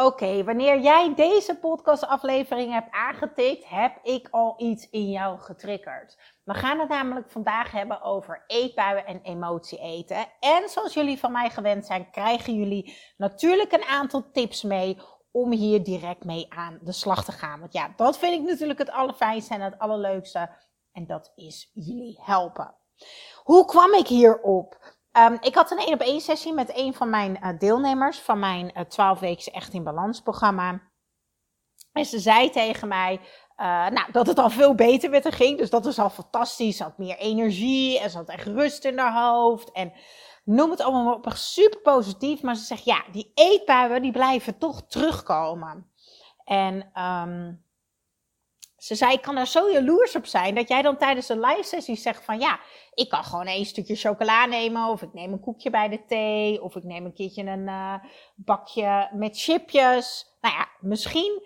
Oké, wanneer jij deze podcastaflevering hebt aangetikt, heb ik al iets in jou getriggerd. We gaan het namelijk vandaag hebben over eetbuien en emotie eten. En zoals jullie van mij gewend zijn, krijgen jullie natuurlijk een aantal tips mee om hier direct mee aan de slag te gaan. Want ja, dat vind ik natuurlijk het allerfijnste en het allerleukste. En dat is jullie helpen. Hoe kwam ik hierop? Um, ik had een één op één sessie met een van mijn uh, deelnemers van mijn uh, 12 weken Echt in Balans programma. En ze zei tegen mij uh, nou, dat het al veel beter met haar ging. Dus dat was al fantastisch. Ze had meer energie en ze had echt rust in haar hoofd. En noem het allemaal super positief. Maar ze zegt, ja, die eetbuien die blijven toch terugkomen. En um, ze zei, ik kan er zo jaloers op zijn dat jij dan tijdens de live sessie zegt van ja, ik kan gewoon één stukje chocola nemen of ik neem een koekje bij de thee of ik neem een keertje een uh, bakje met chipjes. Nou ja, misschien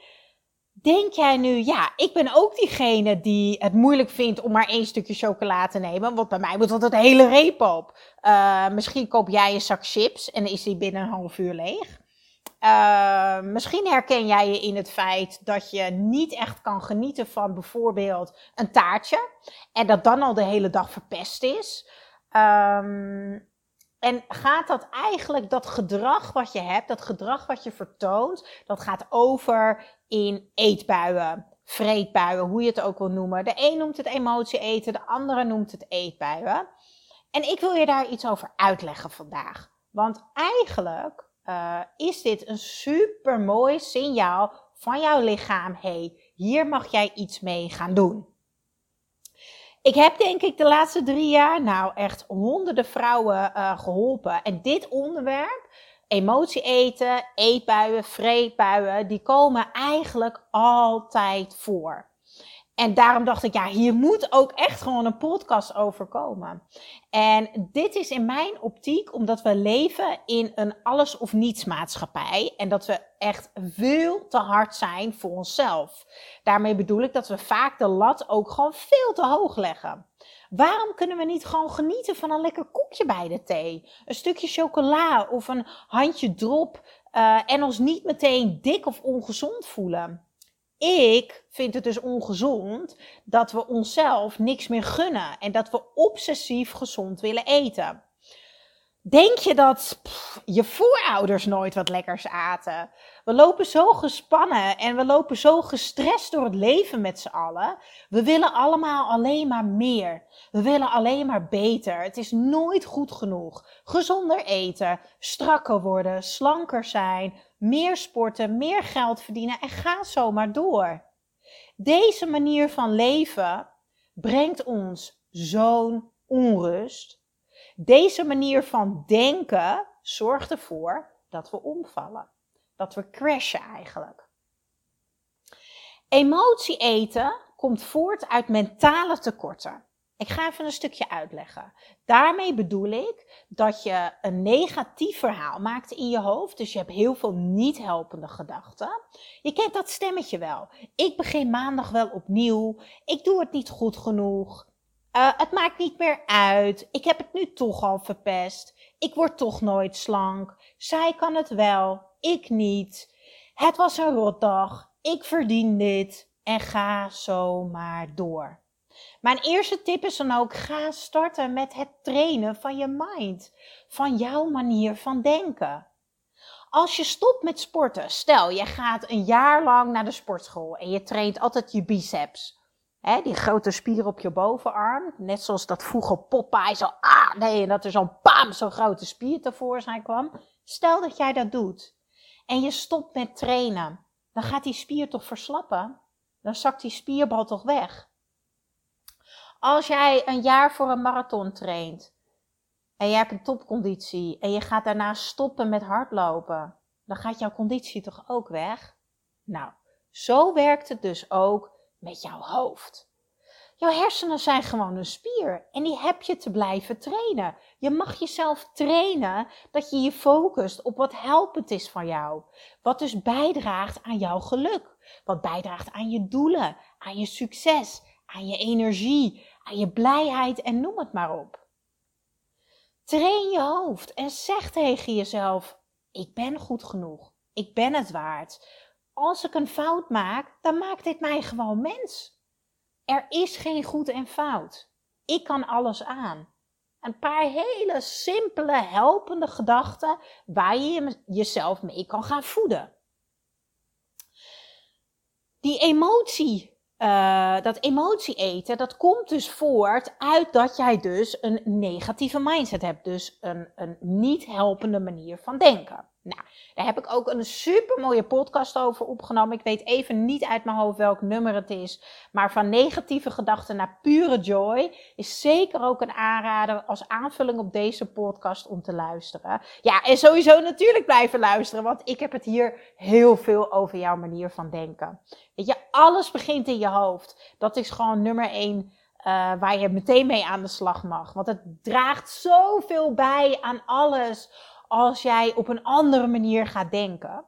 denk jij nu, ja, ik ben ook diegene die het moeilijk vindt om maar één stukje chocola te nemen, want bij mij moet altijd een hele reep op. Uh, misschien koop jij een zak chips en is die binnen een half uur leeg. Uh, misschien herken jij je in het feit dat je niet echt kan genieten van bijvoorbeeld een taartje. En dat dan al de hele dag verpest is. Um, en gaat dat eigenlijk, dat gedrag wat je hebt, dat gedrag wat je vertoont, dat gaat over in eetbuien, vreetbuien, hoe je het ook wil noemen. De een noemt het emotie eten, de andere noemt het eetbuien. En ik wil je daar iets over uitleggen vandaag. Want eigenlijk uh, is dit een super mooi signaal van jouw lichaam. hey, hier mag jij iets mee gaan doen. Ik heb denk ik de laatste drie jaar nou echt honderden vrouwen uh, geholpen. En dit onderwerp, emotie eten, eetbuien, vreetbuien, die komen eigenlijk altijd voor. En daarom dacht ik, ja, hier moet ook echt gewoon een podcast over komen. En dit is in mijn optiek omdat we leven in een alles of niets maatschappij. En dat we echt veel te hard zijn voor onszelf. Daarmee bedoel ik dat we vaak de lat ook gewoon veel te hoog leggen. Waarom kunnen we niet gewoon genieten van een lekker koekje bij de thee? Een stukje chocola of een handje drop uh, en ons niet meteen dik of ongezond voelen? Ik vind het dus ongezond dat we onszelf niks meer gunnen en dat we obsessief gezond willen eten. Denk je dat je voorouders nooit wat lekkers aten? We lopen zo gespannen en we lopen zo gestrest door het leven met z'n allen. We willen allemaal alleen maar meer. We willen alleen maar beter. Het is nooit goed genoeg. Gezonder eten, strakker worden, slanker zijn, meer sporten, meer geld verdienen en ga zo maar door. Deze manier van leven brengt ons zo'n onrust. Deze manier van denken zorgt ervoor dat we omvallen. Dat we crashen eigenlijk. Emotie eten komt voort uit mentale tekorten. Ik ga even een stukje uitleggen. Daarmee bedoel ik dat je een negatief verhaal maakt in je hoofd. Dus je hebt heel veel niet helpende gedachten. Je kent dat stemmetje wel. Ik begin maandag wel opnieuw. Ik doe het niet goed genoeg. Uh, het maakt niet meer uit. Ik heb het nu toch al verpest. Ik word toch nooit slank. Zij kan het wel. Ik niet. Het was een rotdag. Ik verdien dit. En ga zo maar door. Mijn eerste tip is dan ook: ga starten met het trainen van je mind, van jouw manier van denken. Als je stopt met sporten, stel je gaat een jaar lang naar de sportschool en je traint altijd je biceps. Hè, die grote spier op je bovenarm. Net zoals dat vroeger Popeye zo, ah nee, en dat er zo'n pam, zo'n grote spier tevoorschijn kwam. Stel dat jij dat doet. En je stopt met trainen. Dan gaat die spier toch verslappen? Dan zakt die spierbal toch weg? Als jij een jaar voor een marathon traint en je hebt een topconditie en je gaat daarna stoppen met hardlopen, dan gaat jouw conditie toch ook weg? Nou, zo werkt het dus ook met jouw hoofd. Jouw hersenen zijn gewoon een spier en die heb je te blijven trainen. Je mag jezelf trainen dat je je focust op wat helpend is van jou. Wat dus bijdraagt aan jouw geluk. Wat bijdraagt aan je doelen, aan je succes, aan je energie, je blijheid en noem het maar op. Train je hoofd en zeg tegen jezelf: Ik ben goed genoeg. Ik ben het waard. Als ik een fout maak, dan maakt dit mij gewoon mens. Er is geen goed en fout. Ik kan alles aan. Een paar hele simpele, helpende gedachten waar je jezelf mee kan gaan voeden. Die emotie, uh, dat emotie eten, dat komt dus voort uit dat jij dus een negatieve mindset hebt. Dus een, een niet helpende manier van denken. Nou, daar heb ik ook een super mooie podcast over opgenomen. Ik weet even niet uit mijn hoofd welk nummer het is. Maar van negatieve gedachten naar pure joy is zeker ook een aanrader als aanvulling op deze podcast om te luisteren. Ja, en sowieso natuurlijk blijven luisteren, want ik heb het hier heel veel over jouw manier van denken. Weet je, alles begint in je hoofd. Dat is gewoon nummer één. Uh, waar je meteen mee aan de slag mag. Want het draagt zoveel bij aan alles als jij op een andere manier gaat denken.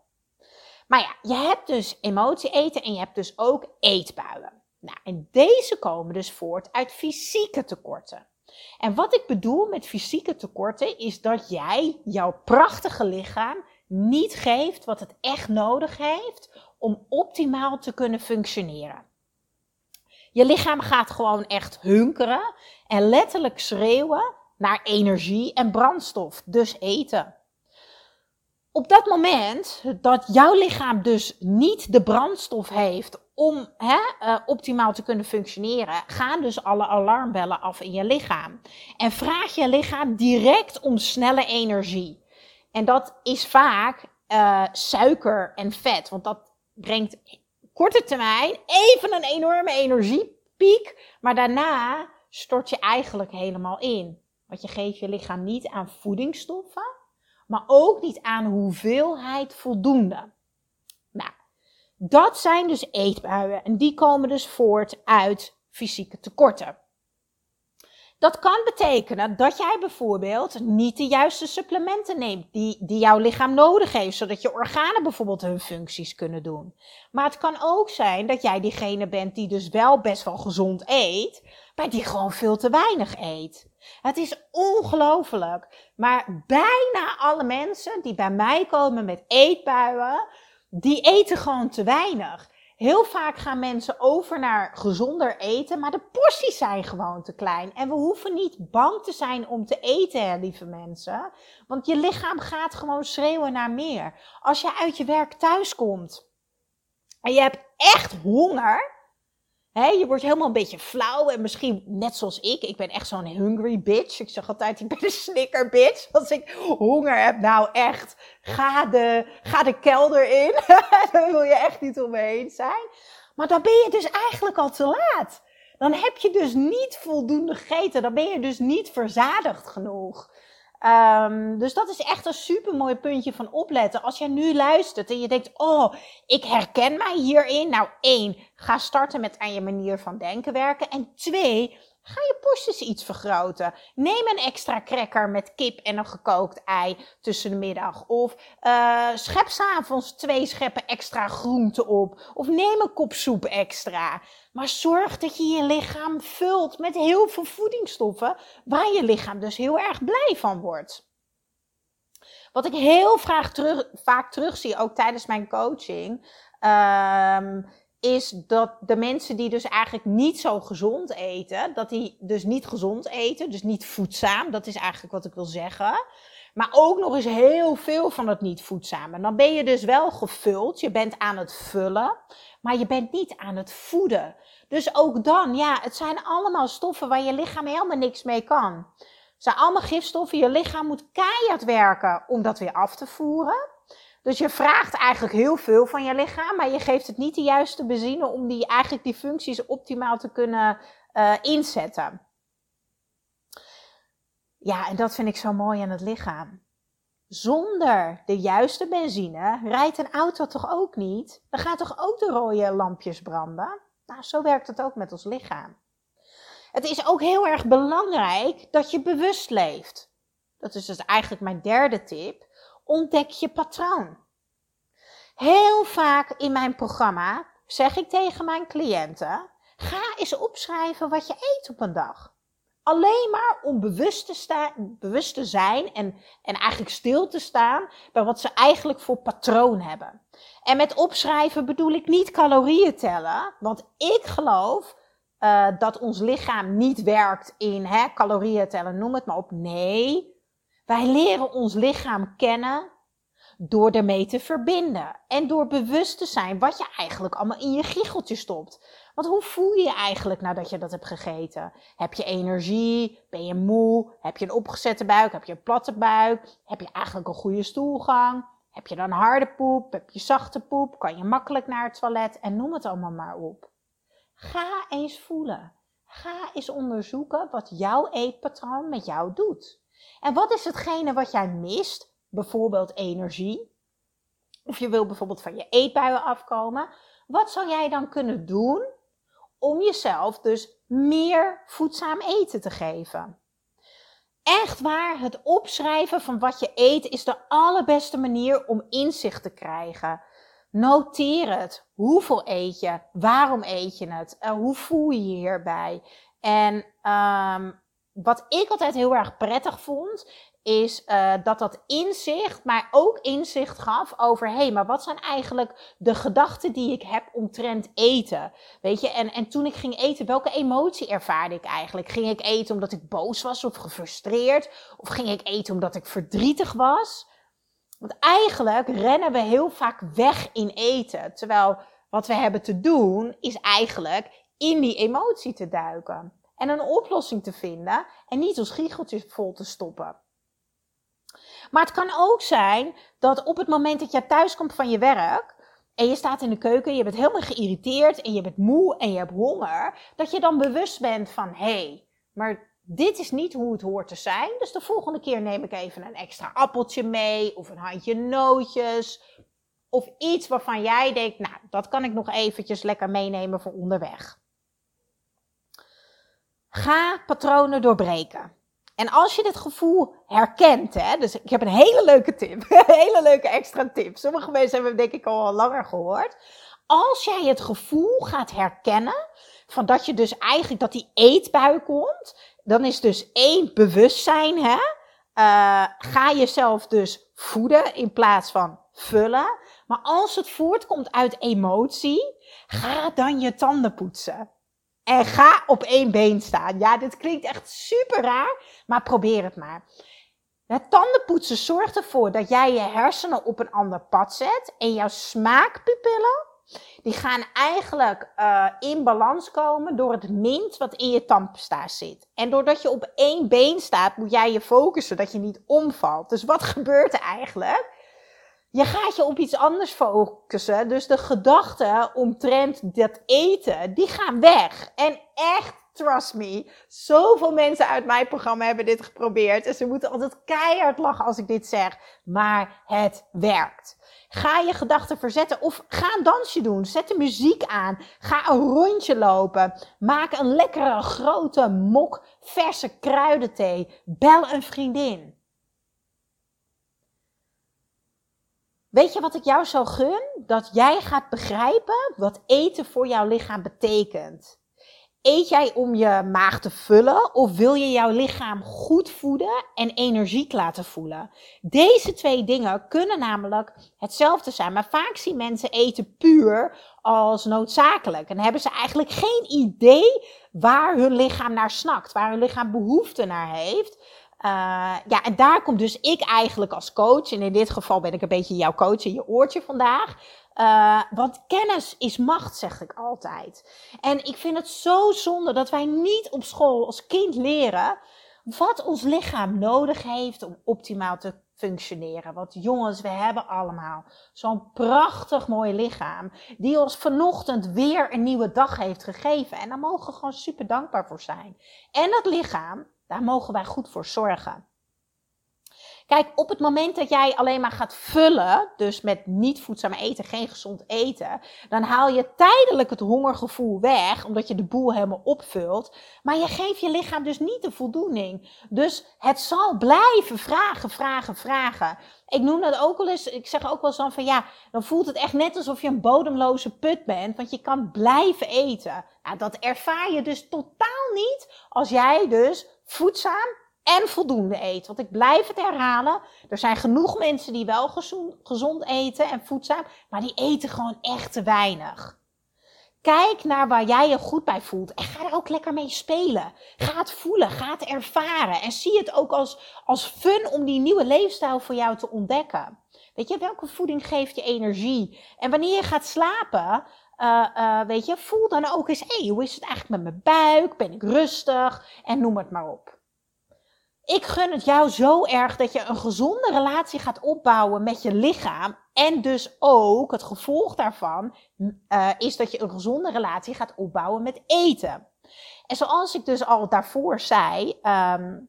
Maar ja, je hebt dus emotie eten en je hebt dus ook eetbuien. Nou, en deze komen dus voort uit fysieke tekorten. En wat ik bedoel met fysieke tekorten is dat jij jouw prachtige lichaam niet geeft wat het echt nodig heeft om optimaal te kunnen functioneren. Je lichaam gaat gewoon echt hunkeren en letterlijk schreeuwen naar energie en brandstof, dus eten. Op dat moment dat jouw lichaam dus niet de brandstof heeft om hè, uh, optimaal te kunnen functioneren, gaan dus alle alarmbellen af in je lichaam. En vraag je lichaam direct om snelle energie. En dat is vaak uh, suiker en vet, want dat brengt korte termijn even een enorme energiepiek, maar daarna stort je eigenlijk helemaal in. Want je geeft je lichaam niet aan voedingsstoffen, maar ook niet aan hoeveelheid voldoende. Nou, dat zijn dus eetbuien en die komen dus voort uit fysieke tekorten. Dat kan betekenen dat jij bijvoorbeeld niet de juiste supplementen neemt die, die jouw lichaam nodig heeft, zodat je organen bijvoorbeeld hun functies kunnen doen. Maar het kan ook zijn dat jij diegene bent die dus wel best wel gezond eet, maar die gewoon veel te weinig eet. Het is ongelooflijk. Maar bijna alle mensen die bij mij komen met eetbuien, die eten gewoon te weinig. Heel vaak gaan mensen over naar gezonder eten, maar de porties zijn gewoon te klein. En we hoeven niet bang te zijn om te eten, hè, lieve mensen. Want je lichaam gaat gewoon schreeuwen naar meer. Als je uit je werk thuis komt en je hebt echt honger, je wordt helemaal een beetje flauw en misschien net zoals ik. Ik ben echt zo'n hungry bitch. Ik zeg altijd, ik ben een snicker bitch. Als ik honger heb, nou echt, ga de, ga de kelder in. Daar wil je echt niet omheen zijn. Maar dan ben je dus eigenlijk al te laat. Dan heb je dus niet voldoende gegeten. Dan ben je dus niet verzadigd genoeg. Um, dus dat is echt een super mooi puntje van opletten. Als jij nu luistert en je denkt, oh, ik herken mij hierin. Nou, één, ga starten met aan je manier van denken werken. En twee, Ga je porties iets vergroten. Neem een extra cracker met kip en een gekookt ei tussen de middag. Of uh, schep s'avonds twee scheppen extra groente op. Of neem een kop soep extra. Maar zorg dat je je lichaam vult met heel veel voedingsstoffen. Waar je lichaam dus heel erg blij van wordt. Wat ik heel vaak, terug, vaak terugzie, ook tijdens mijn coaching. Um, is dat de mensen die dus eigenlijk niet zo gezond eten, dat die dus niet gezond eten, dus niet voedzaam, dat is eigenlijk wat ik wil zeggen. Maar ook nog eens heel veel van het niet voedzame. Dan ben je dus wel gevuld, je bent aan het vullen, maar je bent niet aan het voeden. Dus ook dan, ja, het zijn allemaal stoffen waar je lichaam helemaal niks mee kan. Het zijn allemaal gifstoffen, je lichaam moet keihard werken om dat weer af te voeren. Dus je vraagt eigenlijk heel veel van je lichaam, maar je geeft het niet de juiste benzine om die, eigenlijk die functies optimaal te kunnen uh, inzetten. Ja, en dat vind ik zo mooi aan het lichaam. Zonder de juiste benzine rijdt een auto toch ook niet? Dan gaat toch ook de rode lampjes branden? Nou, zo werkt het ook met ons lichaam. Het is ook heel erg belangrijk dat je bewust leeft. Dat is dus eigenlijk mijn derde tip. Ontdek je patroon. Heel vaak in mijn programma zeg ik tegen mijn cliënten: ga eens opschrijven wat je eet op een dag. Alleen maar om bewust te, bewust te zijn en, en eigenlijk stil te staan bij wat ze eigenlijk voor patroon hebben. En met opschrijven bedoel ik niet calorieën tellen, want ik geloof uh, dat ons lichaam niet werkt in hè, calorieën tellen, noem het maar op. Nee, wij leren ons lichaam kennen door ermee te verbinden. En door bewust te zijn wat je eigenlijk allemaal in je giecheltje stopt. Want hoe voel je je eigenlijk nadat je dat hebt gegeten? Heb je energie? Ben je moe? Heb je een opgezette buik? Heb je een platte buik? Heb je eigenlijk een goede stoelgang? Heb je dan harde poep? Heb je zachte poep? Kan je makkelijk naar het toilet? En noem het allemaal maar op. Ga eens voelen. Ga eens onderzoeken wat jouw eetpatroon met jou doet. En wat is hetgene wat jij mist? Bijvoorbeeld energie. Of je wil bijvoorbeeld van je eetbuien afkomen. Wat zou jij dan kunnen doen om jezelf dus meer voedzaam eten te geven? Echt waar, het opschrijven van wat je eet is de allerbeste manier om inzicht te krijgen. Noteer het. Hoeveel eet je? Waarom eet je het? Uh, hoe voel je je hierbij? En um, wat ik altijd heel erg prettig vond, is uh, dat dat inzicht, maar ook inzicht gaf over, hé, hey, maar wat zijn eigenlijk de gedachten die ik heb omtrent eten? Weet je, en, en toen ik ging eten, welke emotie ervaarde ik eigenlijk? Ging ik eten omdat ik boos was of gefrustreerd? Of ging ik eten omdat ik verdrietig was? Want eigenlijk rennen we heel vaak weg in eten. Terwijl wat we hebben te doen is eigenlijk in die emotie te duiken. En een oplossing te vinden en niet ons giecheltjes vol te stoppen. Maar het kan ook zijn dat op het moment dat je thuis komt van je werk en je staat in de keuken, je bent helemaal geïrriteerd en je bent moe en je hebt honger, dat je dan bewust bent van hé, hey, maar dit is niet hoe het hoort te zijn. Dus de volgende keer neem ik even een extra appeltje mee of een handje nootjes. Of iets waarvan jij denkt, nou, dat kan ik nog eventjes lekker meenemen voor onderweg. Ga patronen doorbreken. En als je dit gevoel herkent, hè, dus ik heb een hele leuke tip, een hele leuke extra tip. Sommige mensen hebben het denk ik al langer gehoord. Als jij het gevoel gaat herkennen, van dat je dus eigenlijk dat die eetbui komt, dan is dus één bewustzijn, hè? Uh, ga jezelf dus voeden in plaats van vullen. Maar als het voortkomt uit emotie, ga dan je tanden poetsen. En ga op één been staan. Ja, dit klinkt echt super raar, maar probeer het maar. Het tandenpoetsen zorgt ervoor dat jij je hersenen op een ander pad zet en jouw smaakpupillen die gaan eigenlijk uh, in balans komen door het mint wat in je tandpasta zit. En doordat je op één been staat, moet jij je focussen dat je niet omvalt. Dus wat gebeurt er eigenlijk? Je gaat je op iets anders focussen. Dus de gedachten omtrent dat eten, die gaan weg. En echt, trust me, zoveel mensen uit mijn programma hebben dit geprobeerd. En ze moeten altijd keihard lachen als ik dit zeg. Maar het werkt. Ga je gedachten verzetten of ga een dansje doen. Zet de muziek aan. Ga een rondje lopen. Maak een lekkere grote mok verse kruidenthee. Bel een vriendin. Weet je wat ik jou zo gun? Dat jij gaat begrijpen wat eten voor jouw lichaam betekent. Eet jij om je maag te vullen of wil je jouw lichaam goed voeden en energiek laten voelen? Deze twee dingen kunnen namelijk hetzelfde zijn, maar vaak zien mensen eten puur als noodzakelijk en hebben ze eigenlijk geen idee waar hun lichaam naar snakt, waar hun lichaam behoefte naar heeft. Uh, ja, en daar kom dus ik eigenlijk als coach, en in dit geval ben ik een beetje jouw coach in je oortje vandaag. Uh, want kennis is macht, zeg ik altijd. En ik vind het zo zonde dat wij niet op school als kind leren wat ons lichaam nodig heeft om optimaal te functioneren. Want jongens, we hebben allemaal zo'n prachtig mooi lichaam. Die ons vanochtend weer een nieuwe dag heeft gegeven. En daar mogen we gewoon super dankbaar voor zijn. En dat lichaam, daar mogen wij goed voor zorgen. Kijk, op het moment dat jij alleen maar gaat vullen, dus met niet voedzaam eten, geen gezond eten, dan haal je tijdelijk het hongergevoel weg, omdat je de boel helemaal opvult. Maar je geeft je lichaam dus niet de voldoening. Dus het zal blijven vragen, vragen, vragen. Ik noem dat ook wel eens, ik zeg ook wel eens van ja, dan voelt het echt net alsof je een bodemloze put bent, want je kan blijven eten. Nou, dat ervaar je dus totaal niet als jij dus voedzaam en voldoende eet. Want ik blijf het herhalen. Er zijn genoeg mensen die wel gezond eten en voedzaam, maar die eten gewoon echt te weinig. Kijk naar waar jij je goed bij voelt en ga er ook lekker mee spelen. Ga het voelen, ga het ervaren en zie het ook als, als fun om die nieuwe leefstijl voor jou te ontdekken. Weet je, welke voeding geeft je energie? En wanneer je gaat slapen, uh, uh, weet je, voel dan ook eens, hé, hoe is het eigenlijk met mijn buik? Ben ik rustig? En noem het maar op. Ik gun het jou zo erg dat je een gezonde relatie gaat opbouwen met je lichaam. En dus ook het gevolg daarvan uh, is dat je een gezonde relatie gaat opbouwen met eten. En zoals ik dus al daarvoor zei, um,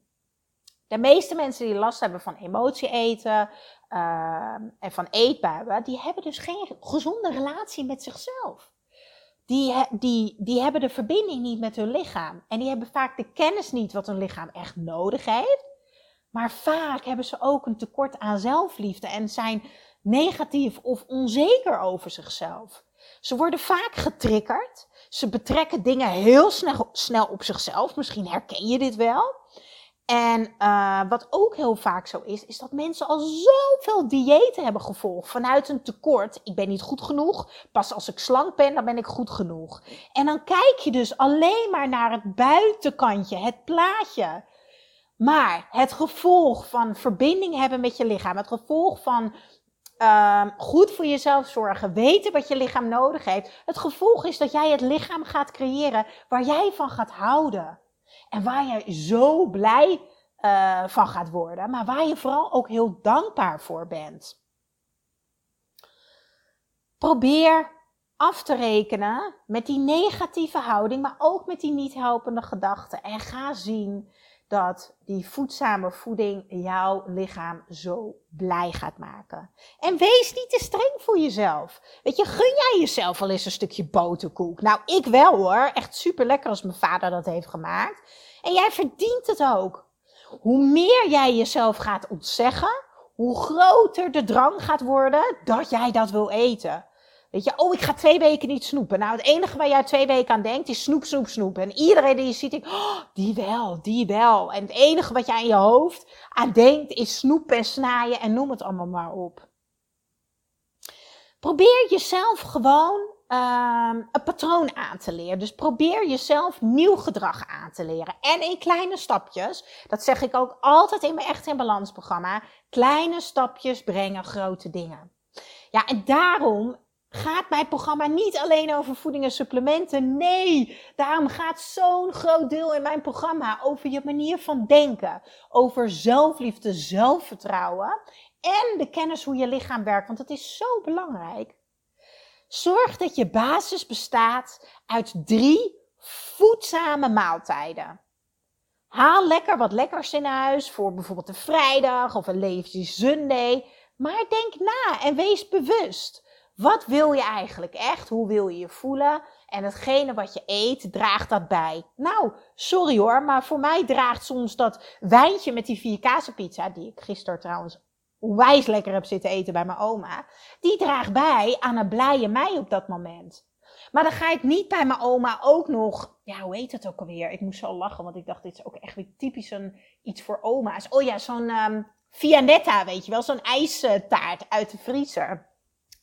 de meeste mensen die last hebben van emotie eten uh, en van eetbuien, die hebben dus geen gezonde relatie met zichzelf die, die, die hebben de verbinding niet met hun lichaam. En die hebben vaak de kennis niet wat hun lichaam echt nodig heeft. Maar vaak hebben ze ook een tekort aan zelfliefde en zijn negatief of onzeker over zichzelf. Ze worden vaak getriggerd. Ze betrekken dingen heel snel, snel op zichzelf. Misschien herken je dit wel. En uh, wat ook heel vaak zo is, is dat mensen al zoveel diëten hebben gevolgd vanuit een tekort. Ik ben niet goed genoeg. Pas als ik slank ben, dan ben ik goed genoeg. En dan kijk je dus alleen maar naar het buitenkantje, het plaatje. Maar het gevolg van verbinding hebben met je lichaam, het gevolg van uh, goed voor jezelf zorgen, weten wat je lichaam nodig heeft. Het gevolg is dat jij het lichaam gaat creëren waar jij van gaat houden. En waar je zo blij uh, van gaat worden, maar waar je vooral ook heel dankbaar voor bent. Probeer af te rekenen met die negatieve houding, maar ook met die niet helpende gedachten. En ga zien dat die voedzame voeding jouw lichaam zo blij gaat maken. En wees niet te streng voor jezelf. Weet je, gun jij jezelf al eens een stukje boterkoek? Nou, ik wel hoor. Echt super lekker als mijn vader dat heeft gemaakt. En jij verdient het ook. Hoe meer jij jezelf gaat ontzeggen, hoe groter de drang gaat worden dat jij dat wil eten. Weet je, oh, ik ga twee weken niet snoepen. Nou, het enige waar jij twee weken aan denkt is snoep, snoep, snoep. En iedereen die je ziet, denkt, oh, die wel, die wel. En het enige wat jij in je hoofd aan denkt is snoepen en snaaien en noem het allemaal maar op. Probeer jezelf gewoon um, een patroon aan te leren. Dus probeer jezelf nieuw gedrag aan te leren. En in kleine stapjes, dat zeg ik ook altijd in mijn Echt in Balans programma, kleine stapjes brengen grote dingen. Ja, en daarom gaat mijn programma niet alleen over voeding en supplementen. Nee, daarom gaat zo'n groot deel in mijn programma over je manier van denken. Over zelfliefde, zelfvertrouwen en de kennis hoe je lichaam werkt. Want dat is zo belangrijk. Zorg dat je basis bestaat uit drie voedzame maaltijden. Haal lekker wat lekkers in huis voor bijvoorbeeld een vrijdag of een Lazy Sunday. Maar denk na en wees bewust. Wat wil je eigenlijk echt? Hoe wil je je voelen? En hetgene wat je eet, draagt dat bij. Nou, sorry hoor, maar voor mij draagt soms dat wijntje met die vier kazenpizza, die ik gisteren trouwens wijs lekker heb zitten eten bij mijn oma, die draagt bij aan een blije mij op dat moment. Maar dan ga ik niet bij mijn oma ook nog, ja, hoe heet het ook alweer? Ik moest zo lachen, want ik dacht, dit is ook echt weer typisch een, iets voor oma's. Oh ja, zo'n um, Vianetta, weet je wel, zo'n ijstaart uit de vriezer.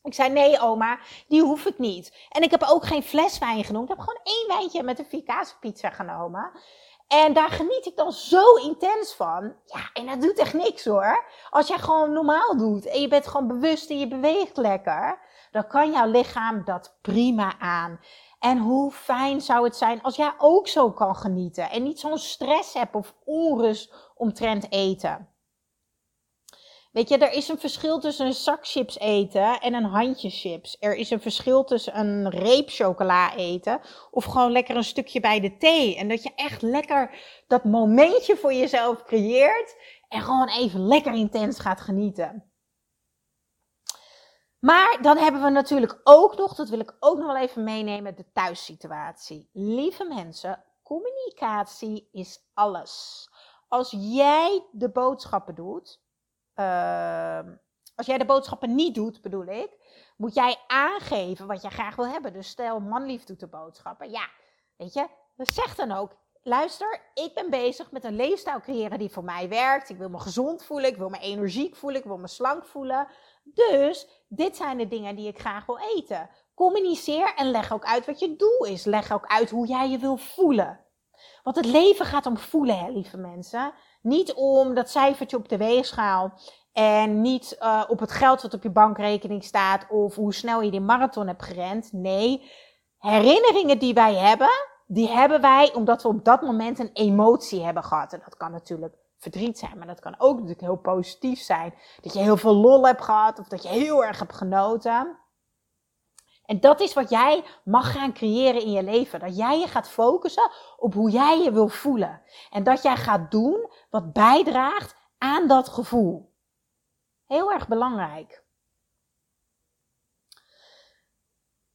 Ik zei, nee oma, die hoef ik niet. En ik heb ook geen fles wijn genoemd. Ik heb gewoon één wijntje met een vier pizza genomen. En daar geniet ik dan zo intens van. Ja, en dat doet echt niks hoor. Als jij gewoon normaal doet en je bent gewoon bewust en je beweegt lekker, dan kan jouw lichaam dat prima aan. En hoe fijn zou het zijn als jij ook zo kan genieten en niet zo'n stress hebt of onrust omtrent eten. Weet je, er is een verschil tussen een zak chips eten en een handje chips. Er is een verschil tussen een reep chocola eten of gewoon lekker een stukje bij de thee. En dat je echt lekker dat momentje voor jezelf creëert en gewoon even lekker intens gaat genieten. Maar dan hebben we natuurlijk ook nog, dat wil ik ook nog wel even meenemen, de thuissituatie. Lieve mensen, communicatie is alles. Als jij de boodschappen doet, uh, als jij de boodschappen niet doet, bedoel ik, moet jij aangeven wat jij graag wil hebben. Dus stel, manlief doet de boodschappen. Ja, weet je, zeg dan ook, luister, ik ben bezig met een leefstijl creëren die voor mij werkt. Ik wil me gezond voelen, ik wil me energiek voelen, ik wil me slank voelen. Dus dit zijn de dingen die ik graag wil eten. Communiceer en leg ook uit wat je doel is. Leg ook uit hoe jij je wil voelen. Want het leven gaat om voelen, hè, lieve mensen. Niet om dat cijfertje op de weegschaal. En niet uh, op het geld wat op je bankrekening staat. Of hoe snel je die marathon hebt gerend. Nee, herinneringen die wij hebben, die hebben wij omdat we op dat moment een emotie hebben gehad. En dat kan natuurlijk verdriet zijn, maar dat kan ook natuurlijk heel positief zijn. Dat je heel veel lol hebt gehad of dat je heel erg hebt genoten. En dat is wat jij mag gaan creëren in je leven. Dat jij je gaat focussen op hoe jij je wil voelen. En dat jij gaat doen wat bijdraagt aan dat gevoel. Heel erg belangrijk.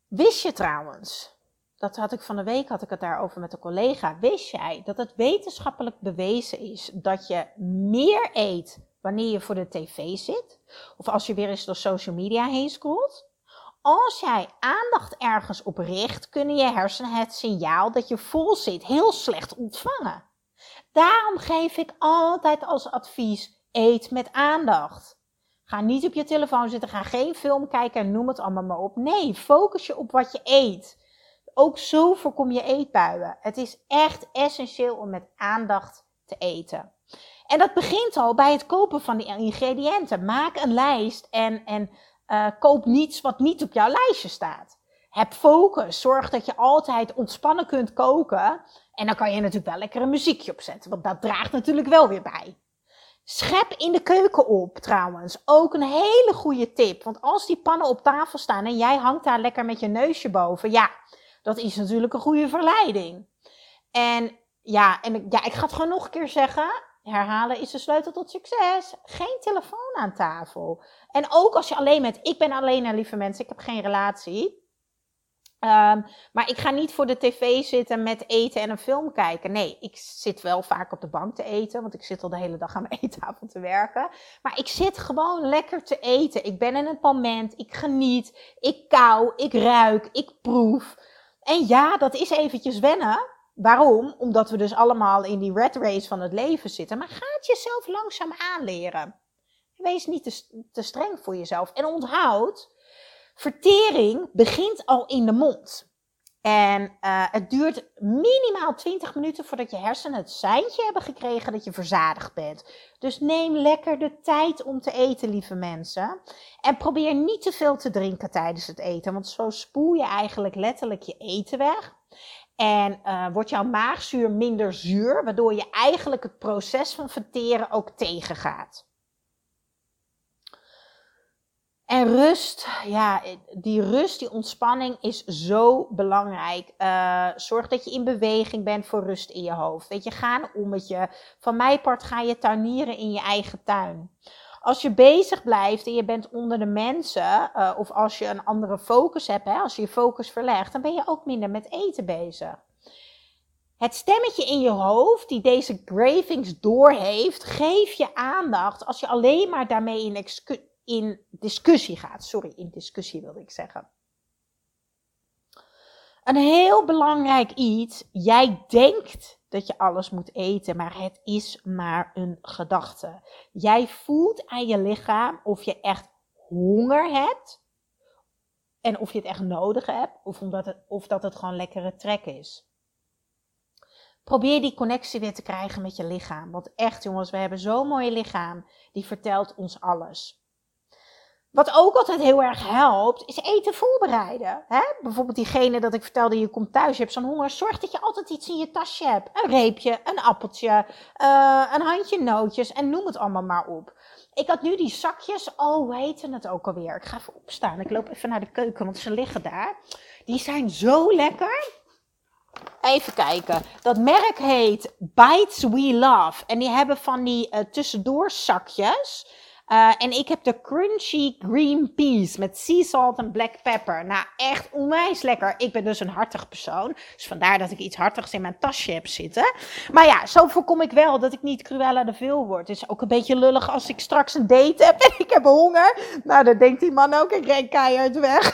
Wist je trouwens dat had ik van de week had ik het daarover met een collega. Wist jij dat het wetenschappelijk bewezen is dat je meer eet wanneer je voor de tv zit? Of als je weer eens door social media heen scrolt? Als jij aandacht ergens op richt, kunnen je hersenen het signaal dat je vol zit heel slecht ontvangen. Daarom geef ik altijd als advies: eet met aandacht. Ga niet op je telefoon zitten, ga geen film kijken en noem het allemaal maar op. Nee, focus je op wat je eet. Ook zo voorkom je eetbuien. Het is echt essentieel om met aandacht te eten. En dat begint al bij het kopen van die ingrediënten. Maak een lijst en, en uh, koop niets wat niet op jouw lijstje staat. Heb focus. Zorg dat je altijd ontspannen kunt koken. En dan kan je natuurlijk wel lekker een muziekje opzetten, want dat draagt natuurlijk wel weer bij. Schep in de keuken op trouwens. Ook een hele goede tip. Want als die pannen op tafel staan en jij hangt daar lekker met je neusje boven, ja, dat is natuurlijk een goede verleiding. En ja, en ja, ik ga het gewoon nog een keer zeggen. Herhalen is de sleutel tot succes. Geen telefoon aan tafel. En ook als je alleen bent. Ik ben alleen naar lieve mensen. Ik heb geen relatie. Um, maar ik ga niet voor de tv zitten met eten en een film kijken. Nee, ik zit wel vaak op de bank te eten, want ik zit al de hele dag aan mijn eettafel te werken. Maar ik zit gewoon lekker te eten. Ik ben in het moment, ik geniet, ik kou, ik ruik, ik proef. En ja, dat is eventjes wennen. Waarom? Omdat we dus allemaal in die red race van het leven zitten. Maar ga jezelf langzaam aanleren. Wees niet te, streng voor jezelf. En onthoud, vertering begint al in de mond. En uh, het duurt minimaal 20 minuten voordat je hersenen het seintje hebben gekregen dat je verzadigd bent. Dus neem lekker de tijd om te eten, lieve mensen. En probeer niet te veel te drinken tijdens het eten, want zo spoel je eigenlijk letterlijk je eten weg. En uh, wordt jouw maagzuur minder zuur, waardoor je eigenlijk het proces van verteren ook tegengaat. En rust, ja, die rust, die ontspanning is zo belangrijk. Uh, zorg dat je in beweging bent voor rust in je hoofd. Weet je, ga een ommetje. Van mijn part ga je tuinieren in je eigen tuin. Als je bezig blijft en je bent onder de mensen, uh, of als je een andere focus hebt, hè, als je je focus verlegt, dan ben je ook minder met eten bezig. Het stemmetje in je hoofd die deze cravings doorheeft, geef je aandacht als je alleen maar daarmee in in discussie gaat. Sorry, in discussie wilde ik zeggen. Een heel belangrijk iets. Jij denkt dat je alles moet eten, maar het is maar een gedachte. Jij voelt aan je lichaam of je echt honger hebt. En of je het echt nodig hebt, of, omdat het, of dat het gewoon lekkere trek is. Probeer die connectie weer te krijgen met je lichaam. Want echt jongens, we hebben zo'n mooi lichaam. Die vertelt ons alles. Wat ook altijd heel erg helpt, is eten voorbereiden. Hè? Bijvoorbeeld diegene dat ik vertelde, je komt thuis, je hebt zo'n honger. Zorg dat je altijd iets in je tasje hebt. Een reepje, een appeltje, uh, een handje nootjes en noem het allemaal maar op. Ik had nu die zakjes, oh hoe heette het ook alweer? Ik ga even opstaan, ik loop even naar de keuken, want ze liggen daar. Die zijn zo lekker. Even kijken. Dat merk heet Bites We Love. En die hebben van die uh, tussendoor zakjes. Uh, en ik heb de crunchy green peas met sea salt en black pepper. Nou, echt onwijs lekker. Ik ben dus een hartig persoon. Dus vandaar dat ik iets hartigs in mijn tasje heb zitten. Maar ja, zo voorkom ik wel dat ik niet Cruella de Veel word. Het is ook een beetje lullig als ik straks een date heb en ik heb honger. Nou, dan denkt die man ook, ik ren keihard weg.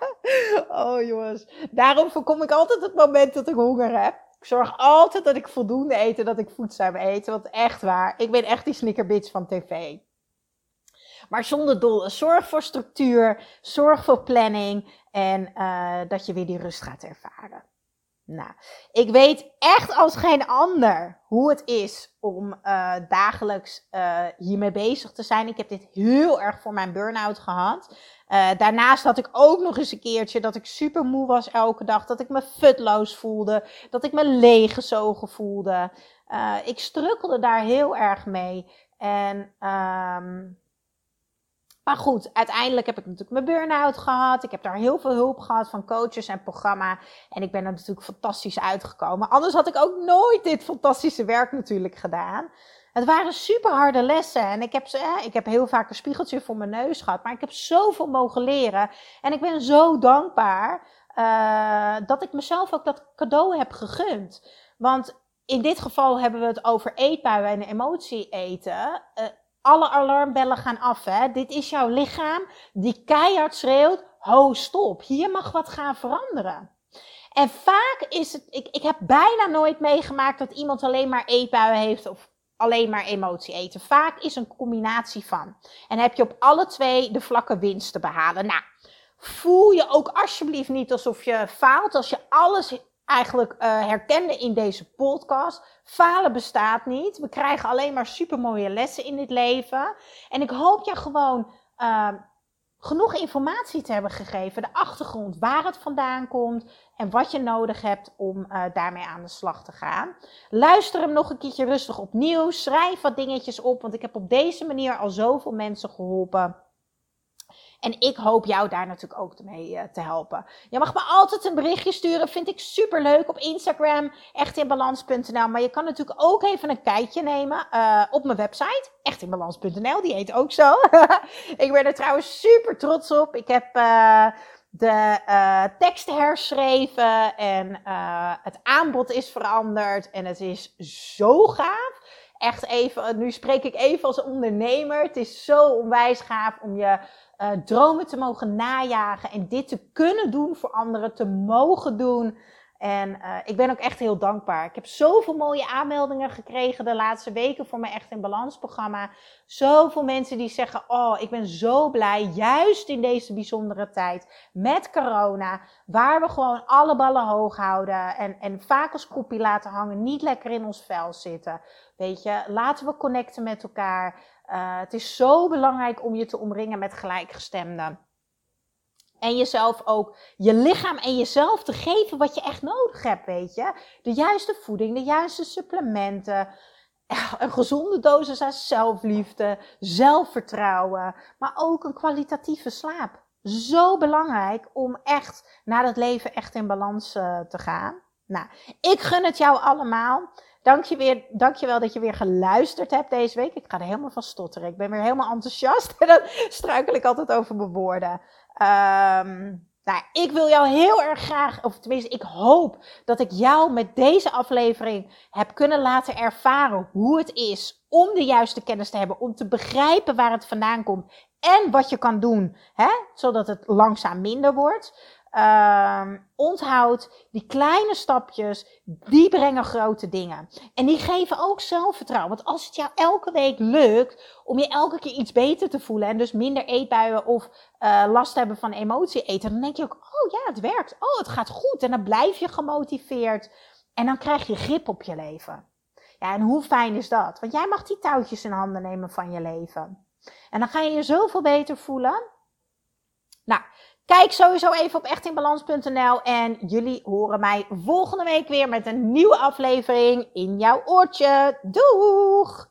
oh jongens. Daarom voorkom ik altijd het moment dat ik honger heb. Ik zorg altijd dat ik voldoende eet en dat ik voedzaam eet. Want echt waar, ik ben echt die snickerbitch van tv. Maar zonder doel. Zorg voor structuur, zorg voor planning en uh, dat je weer die rust gaat ervaren. Nou, ik weet echt als geen ander hoe het is om uh, dagelijks uh, hiermee bezig te zijn. Ik heb dit heel erg voor mijn burn-out gehad. Uh, daarnaast had ik ook nog eens een keertje dat ik super moe was elke dag. Dat ik me futloos voelde. Dat ik me leeggezogen voelde. ik strukkelde daar heel erg mee. En um, maar goed, uiteindelijk heb ik natuurlijk mijn burn-out gehad. Ik heb daar heel veel hulp gehad van coaches en programma. En ik ben er natuurlijk fantastisch uitgekomen. Anders had ik ook nooit dit fantastische werk natuurlijk gedaan. Het waren super harde lessen. En ik heb, ik heb heel vaak een spiegeltje voor mijn neus gehad. Maar ik heb zoveel mogen leren. En ik ben zo dankbaar uh, dat ik mezelf ook dat cadeau heb gegund. Want in dit geval hebben we het over eetbuien en emotie eten. Uh, alle alarmbellen gaan af. Hè? Dit is jouw lichaam die keihard schreeuwt: ho, stop, hier mag wat gaan veranderen. En vaak is het, ik, ik heb bijna nooit meegemaakt dat iemand alleen maar eetbuien heeft of alleen maar emotie eten. Vaak is een combinatie van. En heb je op alle twee de vlakke winst te behalen. Nou, voel je ook alsjeblieft niet alsof je faalt als je alles eigenlijk uh, herkende in deze podcast. Falen bestaat niet. We krijgen alleen maar supermooie lessen in dit leven. En ik hoop je gewoon uh, genoeg informatie te hebben gegeven. De achtergrond, waar het vandaan komt en wat je nodig hebt om uh, daarmee aan de slag te gaan. Luister hem nog een keertje rustig opnieuw. Schrijf wat dingetjes op, want ik heb op deze manier al zoveel mensen geholpen. En ik hoop jou daar natuurlijk ook mee uh, te helpen. Je mag me altijd een berichtje sturen. Vind ik super leuk op Instagram. Echtinbalans.nl. Maar je kan natuurlijk ook even een kijkje nemen uh, op mijn website. Echtinbalans.nl. Die heet ook zo. ik ben er trouwens super trots op. Ik heb uh, de uh, tekst herschreven. En het aanbod is veranderd. En het is zo gaaf echt even, nu spreek ik even als ondernemer. Het is zo onwijs gaaf om je uh, dromen te mogen najagen en dit te kunnen doen voor anderen, te mogen doen. En uh, ik ben ook echt heel dankbaar. Ik heb zoveel mooie aanmeldingen gekregen de laatste weken voor mijn Echt in Balans programma. Zoveel mensen die zeggen, oh, ik ben zo blij, juist in deze bijzondere tijd met corona, waar we gewoon alle ballen hoog houden en, en vaak als koppie laten hangen, niet lekker in ons vel zitten. Weet je, laten we connecten met elkaar. Uh, het is zo belangrijk om je te omringen met gelijkgestemden. En jezelf ook, je lichaam en jezelf te geven wat je echt nodig hebt, weet je. De juiste voeding, de juiste supplementen. Een gezonde dosis aan zelfliefde, zelfvertrouwen, maar ook een kwalitatieve slaap. Zo belangrijk om echt naar het leven echt in balans uh, te gaan. Nou, ik gun het jou allemaal. Dank je, weer, dank je wel dat je weer geluisterd hebt deze week. Ik ga er helemaal van stotteren. Ik ben weer helemaal enthousiast. En dan struikel ik altijd over mijn woorden. Um, nou, ik wil jou heel erg graag, of tenminste, ik hoop dat ik jou met deze aflevering heb kunnen laten ervaren hoe het is om de juiste kennis te hebben, om te begrijpen waar het vandaan komt en wat je kan doen, hè, zodat het langzaam minder wordt. Uh, onthoud, die kleine stapjes, die brengen grote dingen. En die geven ook zelfvertrouwen. Want als het jou elke week lukt om je elke keer iets beter te voelen en dus minder eetbuien of uh, last hebben van emotie eten, dan denk je ook, oh ja, het werkt. Oh, het gaat goed. En dan blijf je gemotiveerd. En dan krijg je grip op je leven. Ja, en hoe fijn is dat? Want jij mag die touwtjes in handen nemen van je leven. En dan ga je je zoveel beter voelen. Nou, kijk sowieso even op echtinbalans.nl en jullie horen mij volgende week weer met een nieuwe aflevering in jouw oortje. Doeg!